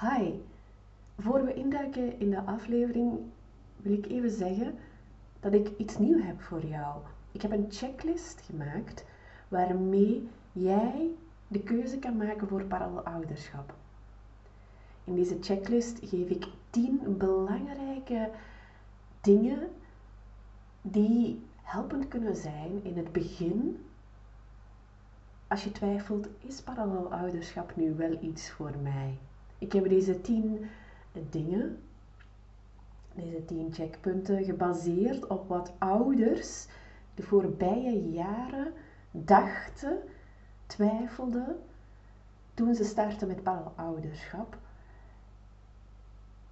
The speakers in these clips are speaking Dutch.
Hi, voor we induiken in de aflevering wil ik even zeggen dat ik iets nieuws heb voor jou. Ik heb een checklist gemaakt waarmee jij de keuze kan maken voor parallelouderschap. In deze checklist geef ik 10 belangrijke dingen die helpend kunnen zijn in het begin. Als je twijfelt, is parallelouderschap nu wel iets voor mij? Ik heb deze 10 dingen, deze 10 checkpunten, gebaseerd op wat ouders de voorbije jaren dachten, twijfelden toen ze startten met parallelouderschap.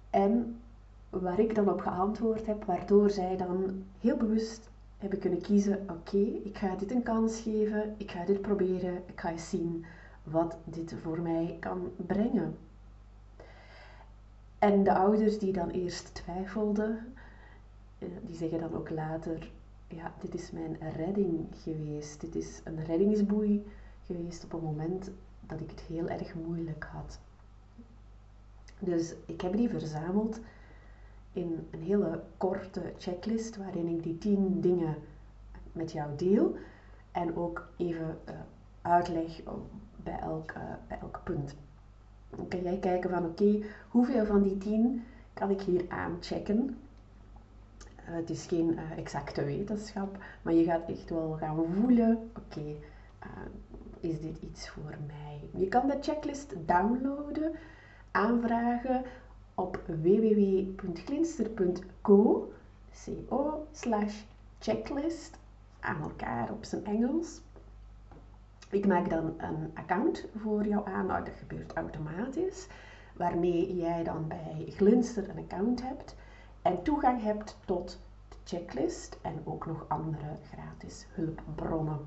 En waar ik dan op geantwoord heb, waardoor zij dan heel bewust hebben kunnen kiezen: oké, ik ga dit een kans geven, ik ga dit proberen, ik ga eens zien wat dit voor mij kan brengen. En de ouders die dan eerst twijfelden, eh, die zeggen dan ook later: ja, dit is mijn redding geweest. Dit is een reddingsboei geweest op een moment dat ik het heel erg moeilijk had. Dus ik heb die verzameld in een hele korte checklist waarin ik die tien dingen met jou deel en ook even uh, uitleg bij elk, bij elk punt. Dan kan jij kijken van oké, hoeveel van die tien kan ik hier aanchecken? Uh, het is geen exacte wetenschap, maar je gaat echt wel gaan voelen, oké, is dit iets voor mij? Je kan de checklist downloaden, aanvragen op www.glinster.co co slash checklist aan elkaar op zijn Engels. Ik maak dan een account voor jou aan, nou dat gebeurt automatisch, waarmee jij dan bij Glinster een account hebt en toegang hebt tot de checklist en ook nog andere gratis hulpbronnen.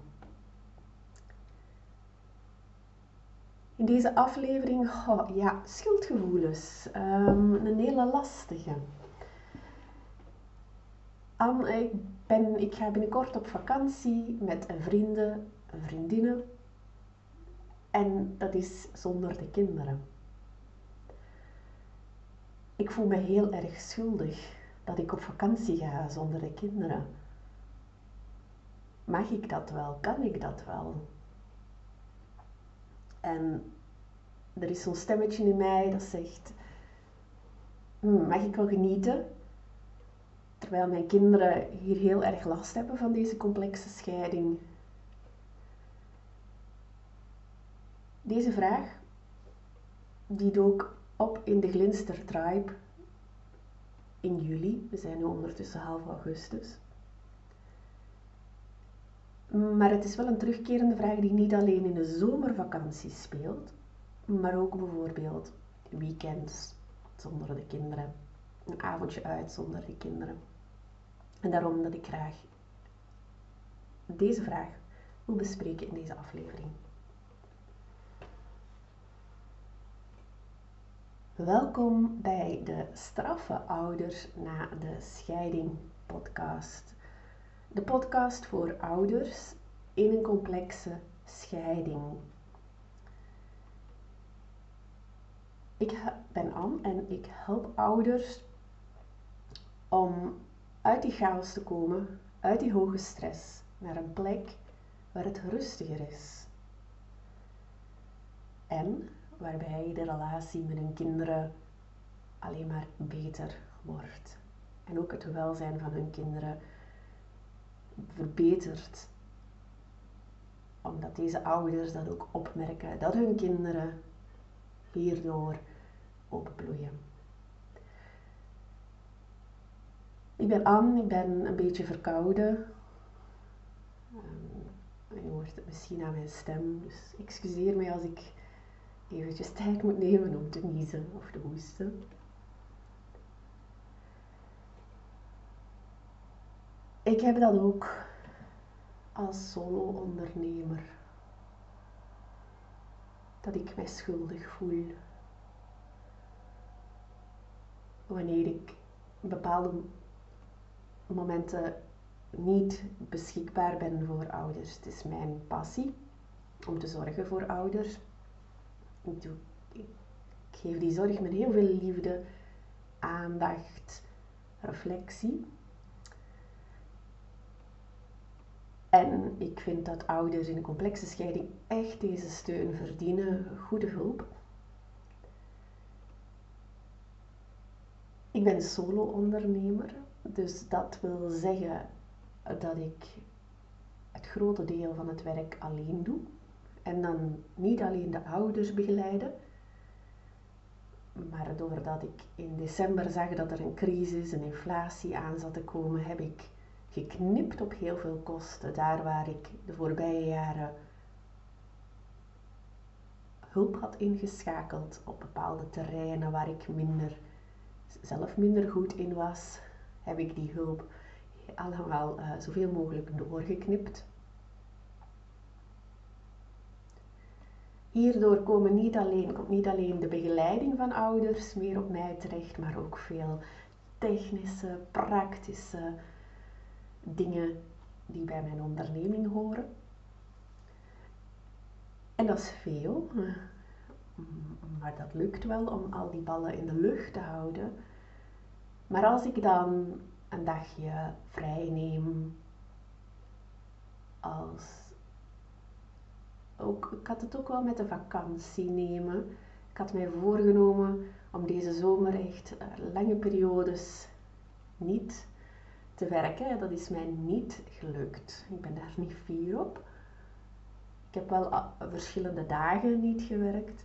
In deze aflevering, ja, schuldgevoelens. Um, een hele lastige. An, ik, ben, ik ga binnenkort op vakantie met vrienden en vriendinnen. En dat is zonder de kinderen. Ik voel me heel erg schuldig dat ik op vakantie ga zonder de kinderen. Mag ik dat wel? Kan ik dat wel? En er is zo'n stemmetje in mij dat zegt: hm, Mag ik wel genieten? Terwijl mijn kinderen hier heel erg last hebben van deze complexe scheiding. Deze vraag die dook op in de Glinster Tribe in juli. We zijn nu ondertussen half augustus. Maar het is wel een terugkerende vraag die niet alleen in de zomervakantie speelt, maar ook bijvoorbeeld weekends zonder de kinderen, een avondje uit zonder de kinderen. En daarom dat ik graag deze vraag wil bespreken in deze aflevering. Welkom bij de Straffe Ouders na de Scheiding podcast. De podcast voor ouders in een complexe scheiding. Ik ben Anne en ik help ouders om uit die chaos te komen, uit die hoge stress, naar een plek waar het rustiger is. En waarbij de relatie met hun kinderen alleen maar beter wordt. En ook het welzijn van hun kinderen verbetert. Omdat deze ouders dat ook opmerken, dat hun kinderen hierdoor openbloeien. Ik ben Anne, ik ben een beetje verkouden. Um, je hoort het misschien aan mijn stem, dus excuseer mij als ik eventjes tijd moet nemen om te niezen of te hoesten. Ik heb dat ook als solo-ondernemer. Dat ik mij schuldig voel. Wanneer ik bepaalde momenten niet beschikbaar ben voor ouders. Het is mijn passie om te zorgen voor ouders. Ik, Ik geef die zorg met heel veel liefde, aandacht, reflectie. En ik vind dat ouders in een complexe scheiding echt deze steun verdienen, goede hulp. Ik ben solo-ondernemer, dus dat wil zeggen dat ik het grote deel van het werk alleen doe. En dan niet alleen de ouders begeleiden, maar doordat ik in december zag dat er een crisis, een inflatie aan zat te komen, heb ik geknipt op heel veel kosten. Daar waar ik de voorbije jaren hulp had ingeschakeld op bepaalde terreinen waar ik minder, zelf minder goed in was, heb ik die hulp allemaal uh, zoveel mogelijk doorgeknipt. Hierdoor komen niet alleen, komt niet alleen de begeleiding van ouders meer op mij terecht, maar ook veel technische, praktische dingen die bij mijn onderneming horen. En dat is veel, maar dat lukt wel om al die ballen in de lucht te houden. Maar als ik dan een dagje vrij neem, als ook, ik had het ook wel met de vakantie nemen. Ik had mij voorgenomen om deze zomer echt eh, lange periodes niet te werken. Dat is mij niet gelukt. Ik ben daar niet fier op. Ik heb wel ah, verschillende dagen niet gewerkt.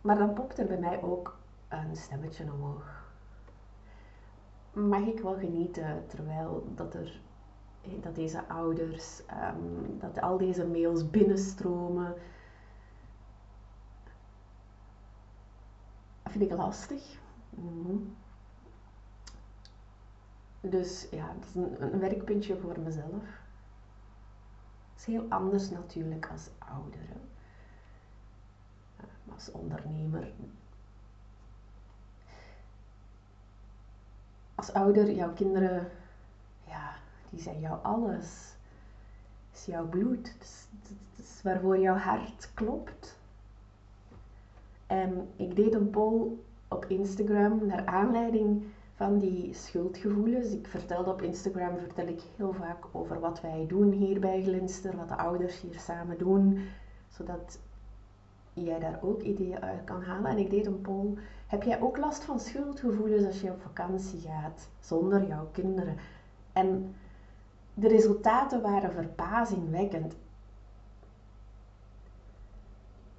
Maar dan popt er bij mij ook een stemmetje omhoog. Mag ik wel genieten terwijl dat er dat deze ouders, um, dat al deze mails binnenstromen. Vind ik lastig. Mm Dus ja, dat is een, werkpuntje voor mezelf. Het is heel anders natuurlijk als ouder. Hè. Als ondernemer. Als ouder, jouw kinderen die zijn jouw alles. Het is jouw bloed. Het is, waarvoor jouw hart klopt. En ik deed een poll op Instagram naar aanleiding van die schuldgevoelens. Ik vertelde op Instagram vertel ik heel vaak over wat wij doen hier bij Glinster, wat de ouders hier samen doen, zodat jij daar ook ideeën uit kan halen. En ik deed een poll. Heb jij ook last van schuldgevoelens als je op vakantie gaat zonder jouw kinderen? En de resultaten waren verbazingwekkend.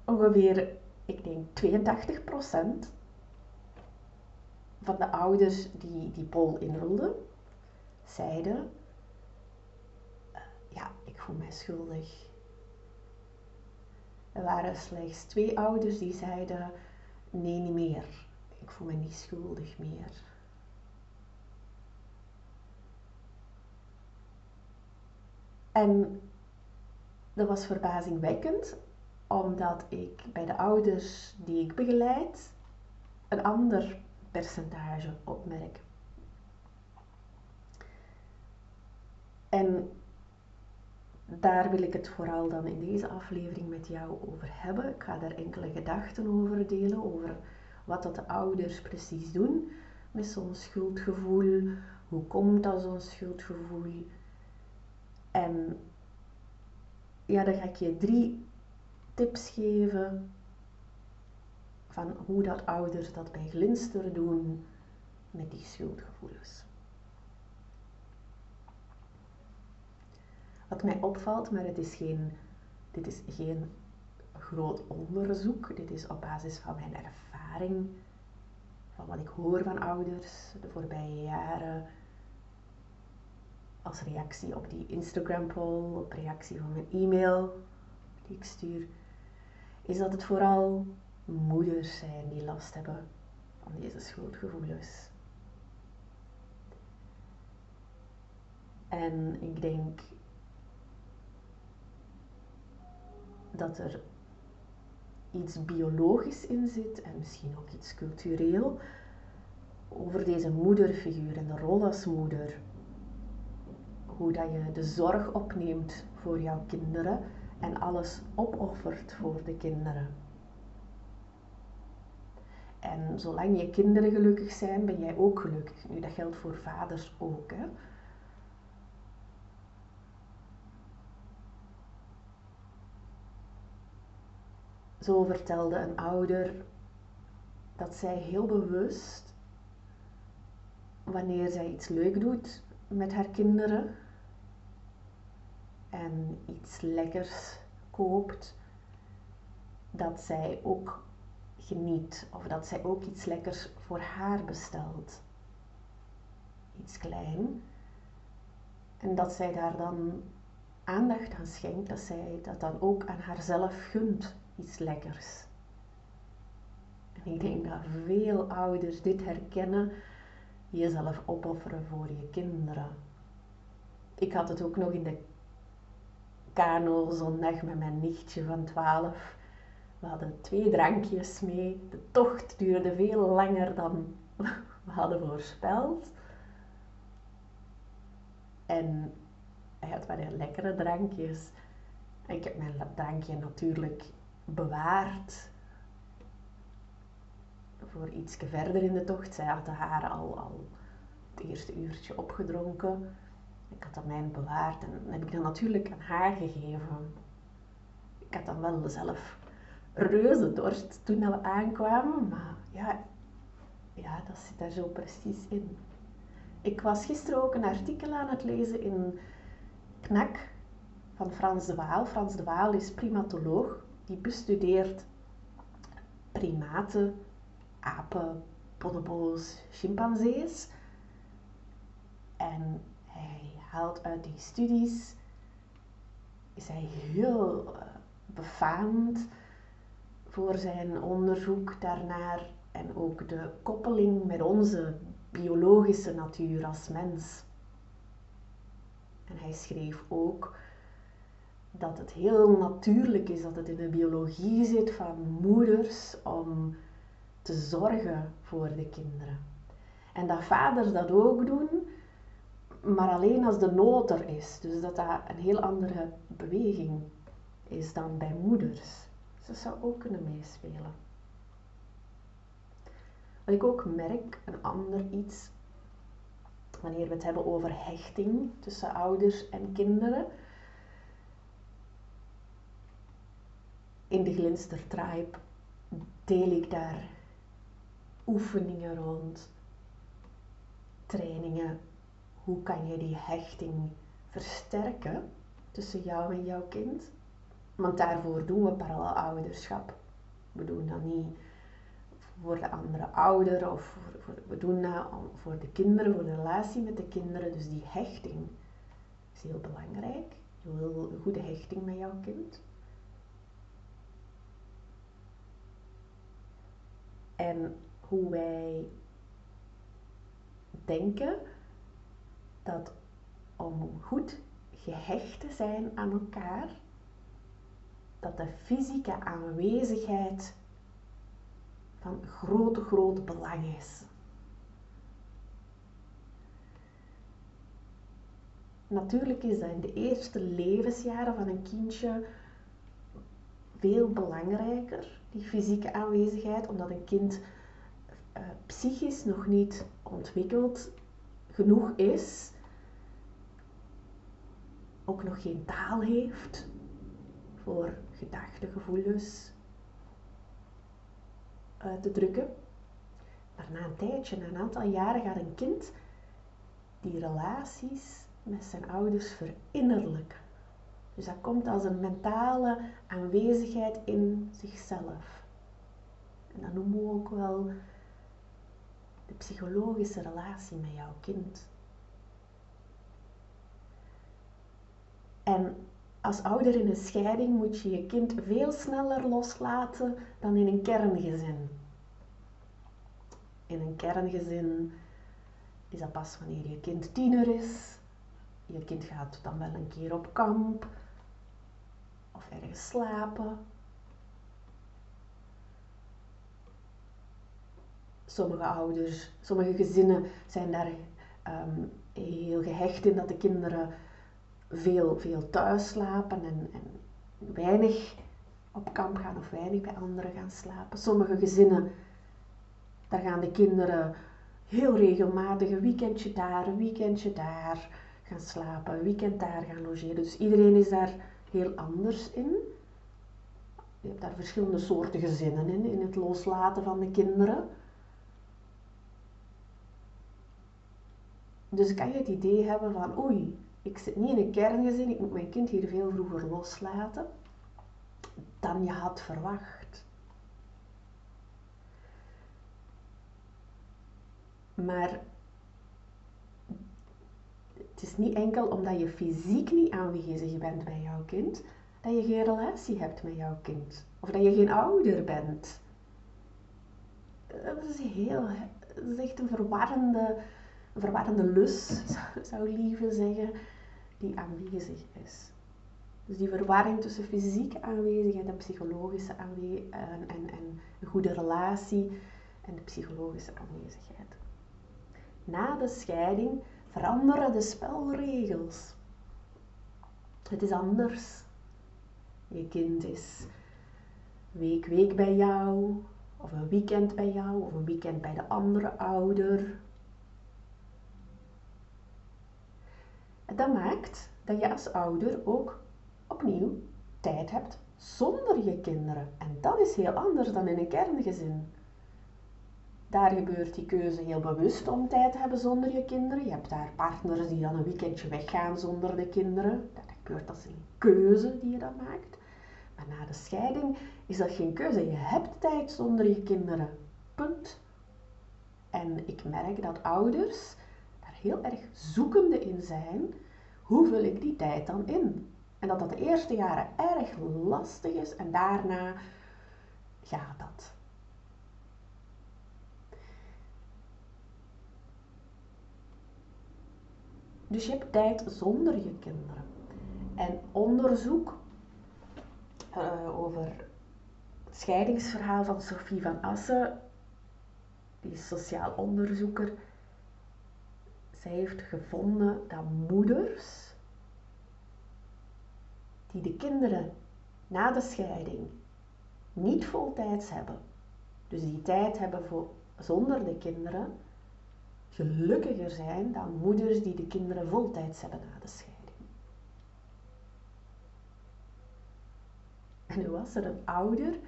Ongeveer, ik denk 82% van de ouders die die poll invulden, zeiden: eh, Ja, ik voel mij schuldig. Er waren slechts twee ouders die zeiden: Nee, niet meer. Ik voel me niet schuldig meer. En dat was verbazingwekkend, omdat ik bij de ouders die ik begeleid een ander percentage opmerk. En daar wil ik het vooral dan in deze aflevering met jou over hebben. Ik ga daar enkele gedachten over delen, over wat dat de ouders precies doen met zo'n schuldgevoel. Hoe komt dat zo'n schuldgevoel? En ja, dan ga ik je drie tips geven van hoe dat ouders dat bij Glinster doen met die schuldgevoelens. Wat mij opvalt, maar het is geen, dit is geen groot onderzoek, dit is op basis van mijn ervaring, van wat ik hoor van ouders de voorbije jaren, als reactie op die Instagram poll, op reactie van mijn e-mail die ik stuur, is dat het vooral moeders zijn die last hebben van deze schuldgevoelens. En ik denk dat er iets biologisch in zit en misschien ook iets cultureel over deze moederfiguur en de rol als moeder hoe dat je de zorg opneemt voor jouw kinderen en alles opoffert voor de kinderen. En zolang je kinderen gelukkig zijn, ben jij ook gelukkig. Nu, dat geldt voor vaders ook. Hè? Zo vertelde een ouder dat zij heel bewust, wanneer zij iets leuk doet met haar kinderen en iets lekkers koopt, dat zij ook geniet of dat zij ook iets lekkers voor haar bestelt. Iets klein. En dat zij daar dan aandacht aan schenkt, dat zij dat dan ook aan haarzelf gunt, iets lekkers. En ik denk dat veel ouders dit herkennen, jezelf opofferen voor je kinderen. Ik had het ook nog in de kano zondag met mijn nichtje van 12 we hadden twee drankjes mee. De tocht duurde veel langer dan we hadden voorspeld. En hij had wel lekkere drankjes. Ik heb mijn drankje natuurlijk bewaard voor iets verder in de tocht. Zij had haar al, al het eerste uurtje opgedronken. Ik had dat mijn bewaard en heb ik dat natuurlijk aan haar gegeven. Ik had dan wel zelf reuze dorst toen we aankwamen. Maar ja, ja, dat zit daar zo precies in. Ik was gisteren ook een artikel aan het lezen in Knak van Frans de Waal. Frans de Waal is primatoloog. Die bestudeert primaten, apen, bonobos, chimpansees. En haalt uit die studies, is hij heel uh, befaamd voor zijn onderzoek daarnaar en ook de koppeling met onze biologische natuur als mens. En hij schreef ook dat het heel natuurlijk is dat het in de biologie zit van moeders om te zorgen voor de kinderen. En dat vaders dat ook doen, maar alleen als de nood er is. Dus dat dat een heel andere beweging is dan bij moeders. Dus dat zou ook kunnen meespelen. Wat ik ook merk, een ander iets, wanneer we het hebben over hechting tussen ouders en kinderen. In de Glinster Tribe deel ik daar oefeningen rond, trainingen. Hoe kan je die hechting versterken tussen jou en jouw kind? Want daarvoor doen we parallelouderschap. We doen dat niet voor de andere ouder of voor, we doen dat voor de kinderen, voor de relatie met de kinderen. Dus die hechting is heel belangrijk. Je wil een goede hechting met jouw kind. En hoe wij denken dat om goed gehecht te zijn aan elkaar, dat de fysieke aanwezigheid van groot, groot belang is. Natuurlijk is dat in de eerste levensjaren van een kindje veel belangrijker, die fysieke aanwezigheid, omdat een kind uh, psychisch nog niet ontwikkeld genoeg is, ook nog geen taal heeft voor gedachten, gevoelens uit te drukken. Maar na een tijdje, na een aantal jaren, gaat een kind die relaties met zijn ouders verinnerlijken. Dus dat komt als een mentale aanwezigheid in zichzelf. En dat noemen we ook wel de psychologische relatie met jouw kind. En als ouder in een scheiding moet je je kind veel sneller loslaten dan in een kerngezin. In een kerngezin is dat pas wanneer je kind tiener is. Je kind gaat dan wel een keer op kamp of ergens slapen. Sommige ouders, sommige gezinnen zijn daar um, heel gehecht in dat de kinderen veel, veel thuis slapen en, en weinig op kamp gaan of weinig bij anderen gaan slapen. Sommige gezinnen Daar gaan de kinderen heel regelmatig een weekendje daar, een weekendje daar gaan slapen, een weekend daar gaan logeren. Dus iedereen is daar heel anders in. Je hebt daar verschillende soorten gezinnen in, in het loslaten van de kinderen. Dus kan je het idee hebben van, oei, ik zit niet in een kerngezin, ik moet mijn kind hier veel vroeger loslaten dan je had verwacht. Maar het is niet enkel omdat je fysiek niet aanwezig bent bij jouw kind, dat je geen relatie hebt met jouw kind. Of dat je geen ouder bent. Dat is, heel, dat is echt een verwarrende, verwarrende lus, zou Lieve zeggen, die aanwezig is. Dus die verwarring tussen fysieke aanwezigheid en psychologische aanwezigheid en, en, en een goede relatie en de psychologische aanwezigheid. Na de scheiding veranderen de spelregels. Het is anders. Je kind is week week bij jou, of een weekend bij jou, of een weekend bij de andere ouder. Dat maakt dat je als ouder ook opnieuw tijd hebt zonder je kinderen. En dat is heel anders dan in een kerngezin. Daar gebeurt die keuze heel bewust om tijd te hebben zonder je kinderen. Je hebt daar partners die dan een weekendje weggaan zonder de kinderen. Dat gebeurt als een keuze die je dan maakt. Maar na de scheiding is dat geen keuze. Je hebt tijd zonder je kinderen. Punt. En ik merk dat ouders heel erg zoekende in zijn. Hoe vul ik die tijd dan in? En dat dat de eerste jaren erg lastig is en daarna gaat dat. Dus je hebt tijd zonder je kinderen. En onderzoek uh, over het scheidingsverhaal van Sophie van Assen, die is sociaal onderzoeker, zij heeft gevonden dat moeders die de kinderen na de scheiding niet voltijds hebben, dus die tijd hebben voor, zonder de kinderen, gelukkiger zijn dan moeders die de kinderen voltijds hebben na de scheiding. En nu was er een ouder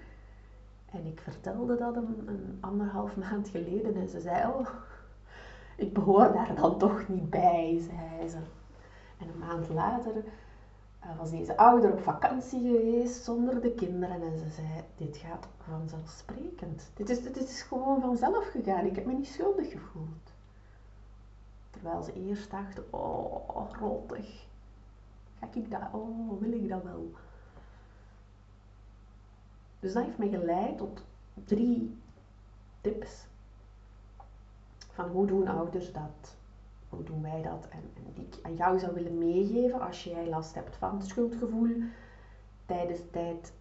en ik vertelde dat een, een anderhalf maand geleden en ze zei, oh, ik behoor daar dan toch niet bij, zei ze. En een maand later uh, was deze ouder op vakantie geweest zonder de kinderen en ze zei, dit gaat vanzelfsprekend. Dit is, dit is gewoon vanzelf gegaan, ik heb me niet schuldig gevoeld. Terwijl ze eerst dacht, oh, rottig. Ga ik dat, oh, wil ik dat wel? Dus dat heeft mij geleid tot drie tips van hoe doen ouders dat hoe doen wij dat? En, en die ik aan jou zou willen meegeven als jij last hebt van schuldgevoel tijdens de tijd,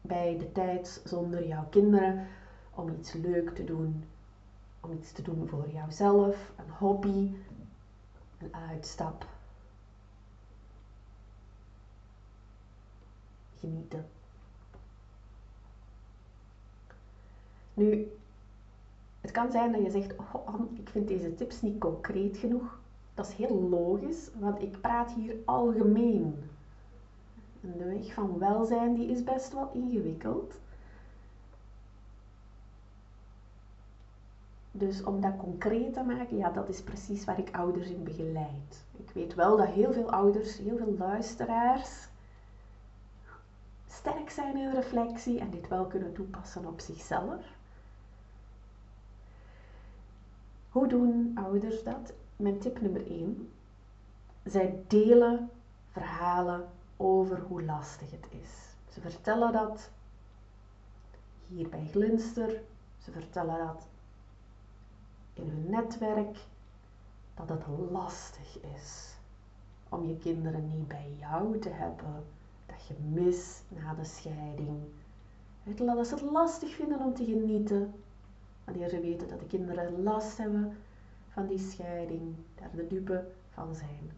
bij de tijd zonder jouw kinderen, om iets leuk te doen, om iets te doen voor jouzelf, een hobby, een uitstap. Genieten. Nu, het kan zijn dat je zegt, oh, ik vind deze tips niet concreet genoeg. Dat is heel logisch, want ik praat hier algemeen. En de weg van welzijn die is best wel ingewikkeld. Dus om dat concreet te maken, ja, dat is precies waar ik ouders in begeleid. Ik weet wel dat heel veel ouders, heel veel luisteraars sterk zijn in reflectie en dit wel kunnen toepassen op zichzelf. Hoe doen ouders dat? Mijn tip nummer 1. Zij delen verhalen over hoe lastig het is. Ze vertellen dat hier bij Glinster. Ze vertellen dat in hun netwerk. Dat het lastig is om je kinderen niet bij jou te hebben. Dat je mis na de scheiding. Dat ze het lastig vinden om te genieten Wanneer ze weten dat de kinderen last hebben van die scheiding, daar de dupe van zijn.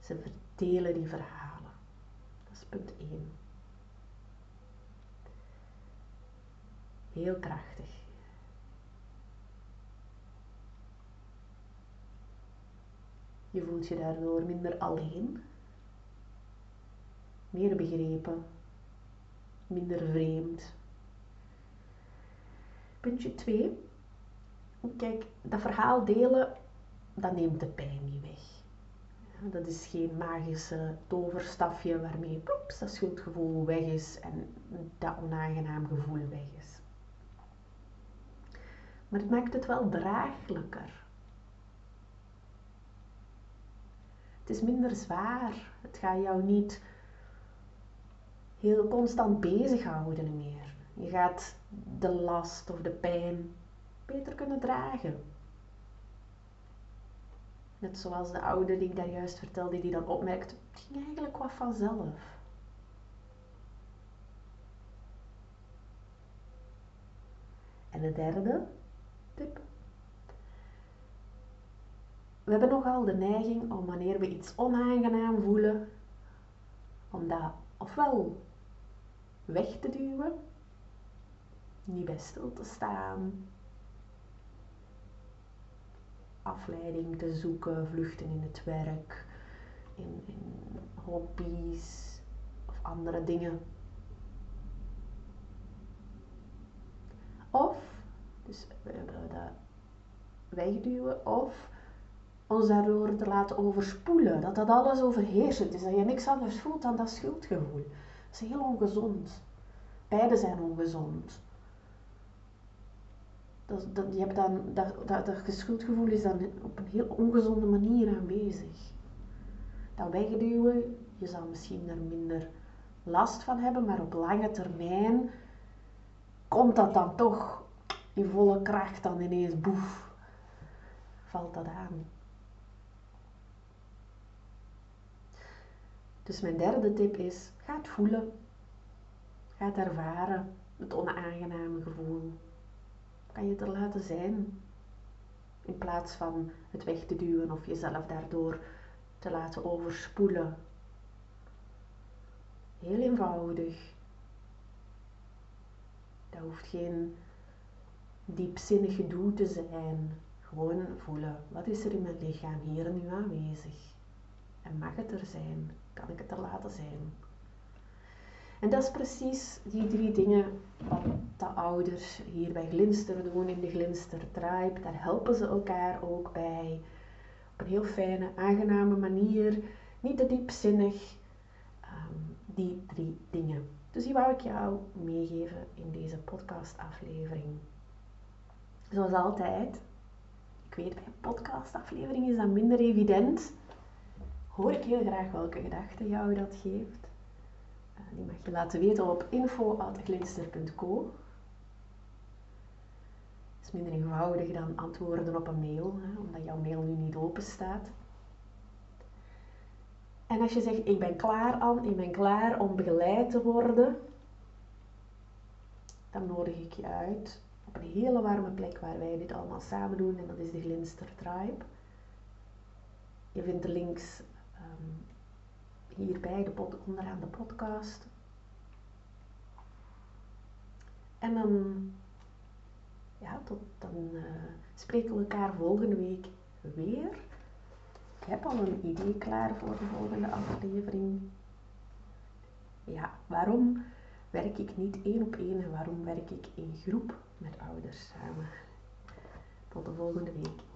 Ze verdelen die verhalen. Dat is punt 1. Heel krachtig. Je voelt je daardoor minder alleen, meer begrepen, minder vreemd, Puntje 2. Kijk, dat verhaal delen, dat neemt de pijn niet weg. Dat is geen magische toverstafje waarmee ploeps, dat schuldgevoel weg is en dat onaangenaam gevoel weg is. Maar het maakt het wel draaglijker. Het is minder zwaar. Het gaat jou niet heel constant bezighouden meer. Je gaat de last of de pijn beter kunnen dragen. Net zoals de oude die ik daar juist vertelde, die dan opmerkt, het ging eigenlijk wat vanzelf. En de derde tip. We hebben nogal de neiging om wanneer we iets onaangenaam voelen, om dat ofwel weg te duwen, niet bij stil te staan, afleiding te zoeken, vluchten in het werk, in, in hobby's of andere dingen. Of, dus we hebben dat wegduwen, of ons daardoor te laten overspoelen, dat dat alles overheersend is, dat je niks anders voelt dan dat schuldgevoel. Dat is heel ongezond. Beide zijn ongezond dat, dat, je dan, dat, dat, dat schuldgevoel is dan op een heel ongezonde manier aanwezig. Dat wegduwen, je zal misschien er minder last van hebben, maar op lange termijn komt dat dan toch in volle kracht dan ineens boef. Valt dat aan. Dus mijn derde tip is, ga het voelen. Ga het ervaren, het onaangename gevoel kan je het er laten zijn. In plaats van het weg te duwen of jezelf daardoor te laten overspoelen. Heel eenvoudig. Dat hoeft geen diepzinnig gedoe te zijn. Gewoon voelen, wat is er in mijn lichaam hier en nu aanwezig? En mag het er zijn? Kan ik het er laten zijn? En dat is precies die drie dingen de ouders hier bij Glinster in de Glinster Tribe. Daar helpen ze elkaar ook bij. Op een heel fijne, aangename manier. Niet te diepzinnig. Um, die drie dingen. Dus die wou ik jou meegeven in deze podcastaflevering. Zoals altijd, ik weet bij een podcastaflevering is dat minder evident. Hoor ik heel graag welke gedachten jou dat geeft. Die mag je laten weten op info.glinster.co. Het is minder eenvoudig dan antwoorden op een mail, hè, omdat jouw mail nu niet open staat. En als je zegt, ik ben klaar aan, ik ben klaar om begeleid te worden, dan nodig ik je uit op een hele warme plek waar wij dit allemaal samen doen en dat is de Glinster Tribe. Je vindt de links um, hierbij de pod, onderaan de podcast. En dan, ja, tot, dan uh, spreken we elkaar volgende week weer. Ik heb al een idee klaar voor de volgende aflevering. Ja, waarom werk ik niet één op één en waarom werk ik in groep met ouders samen? Tot de volgende week.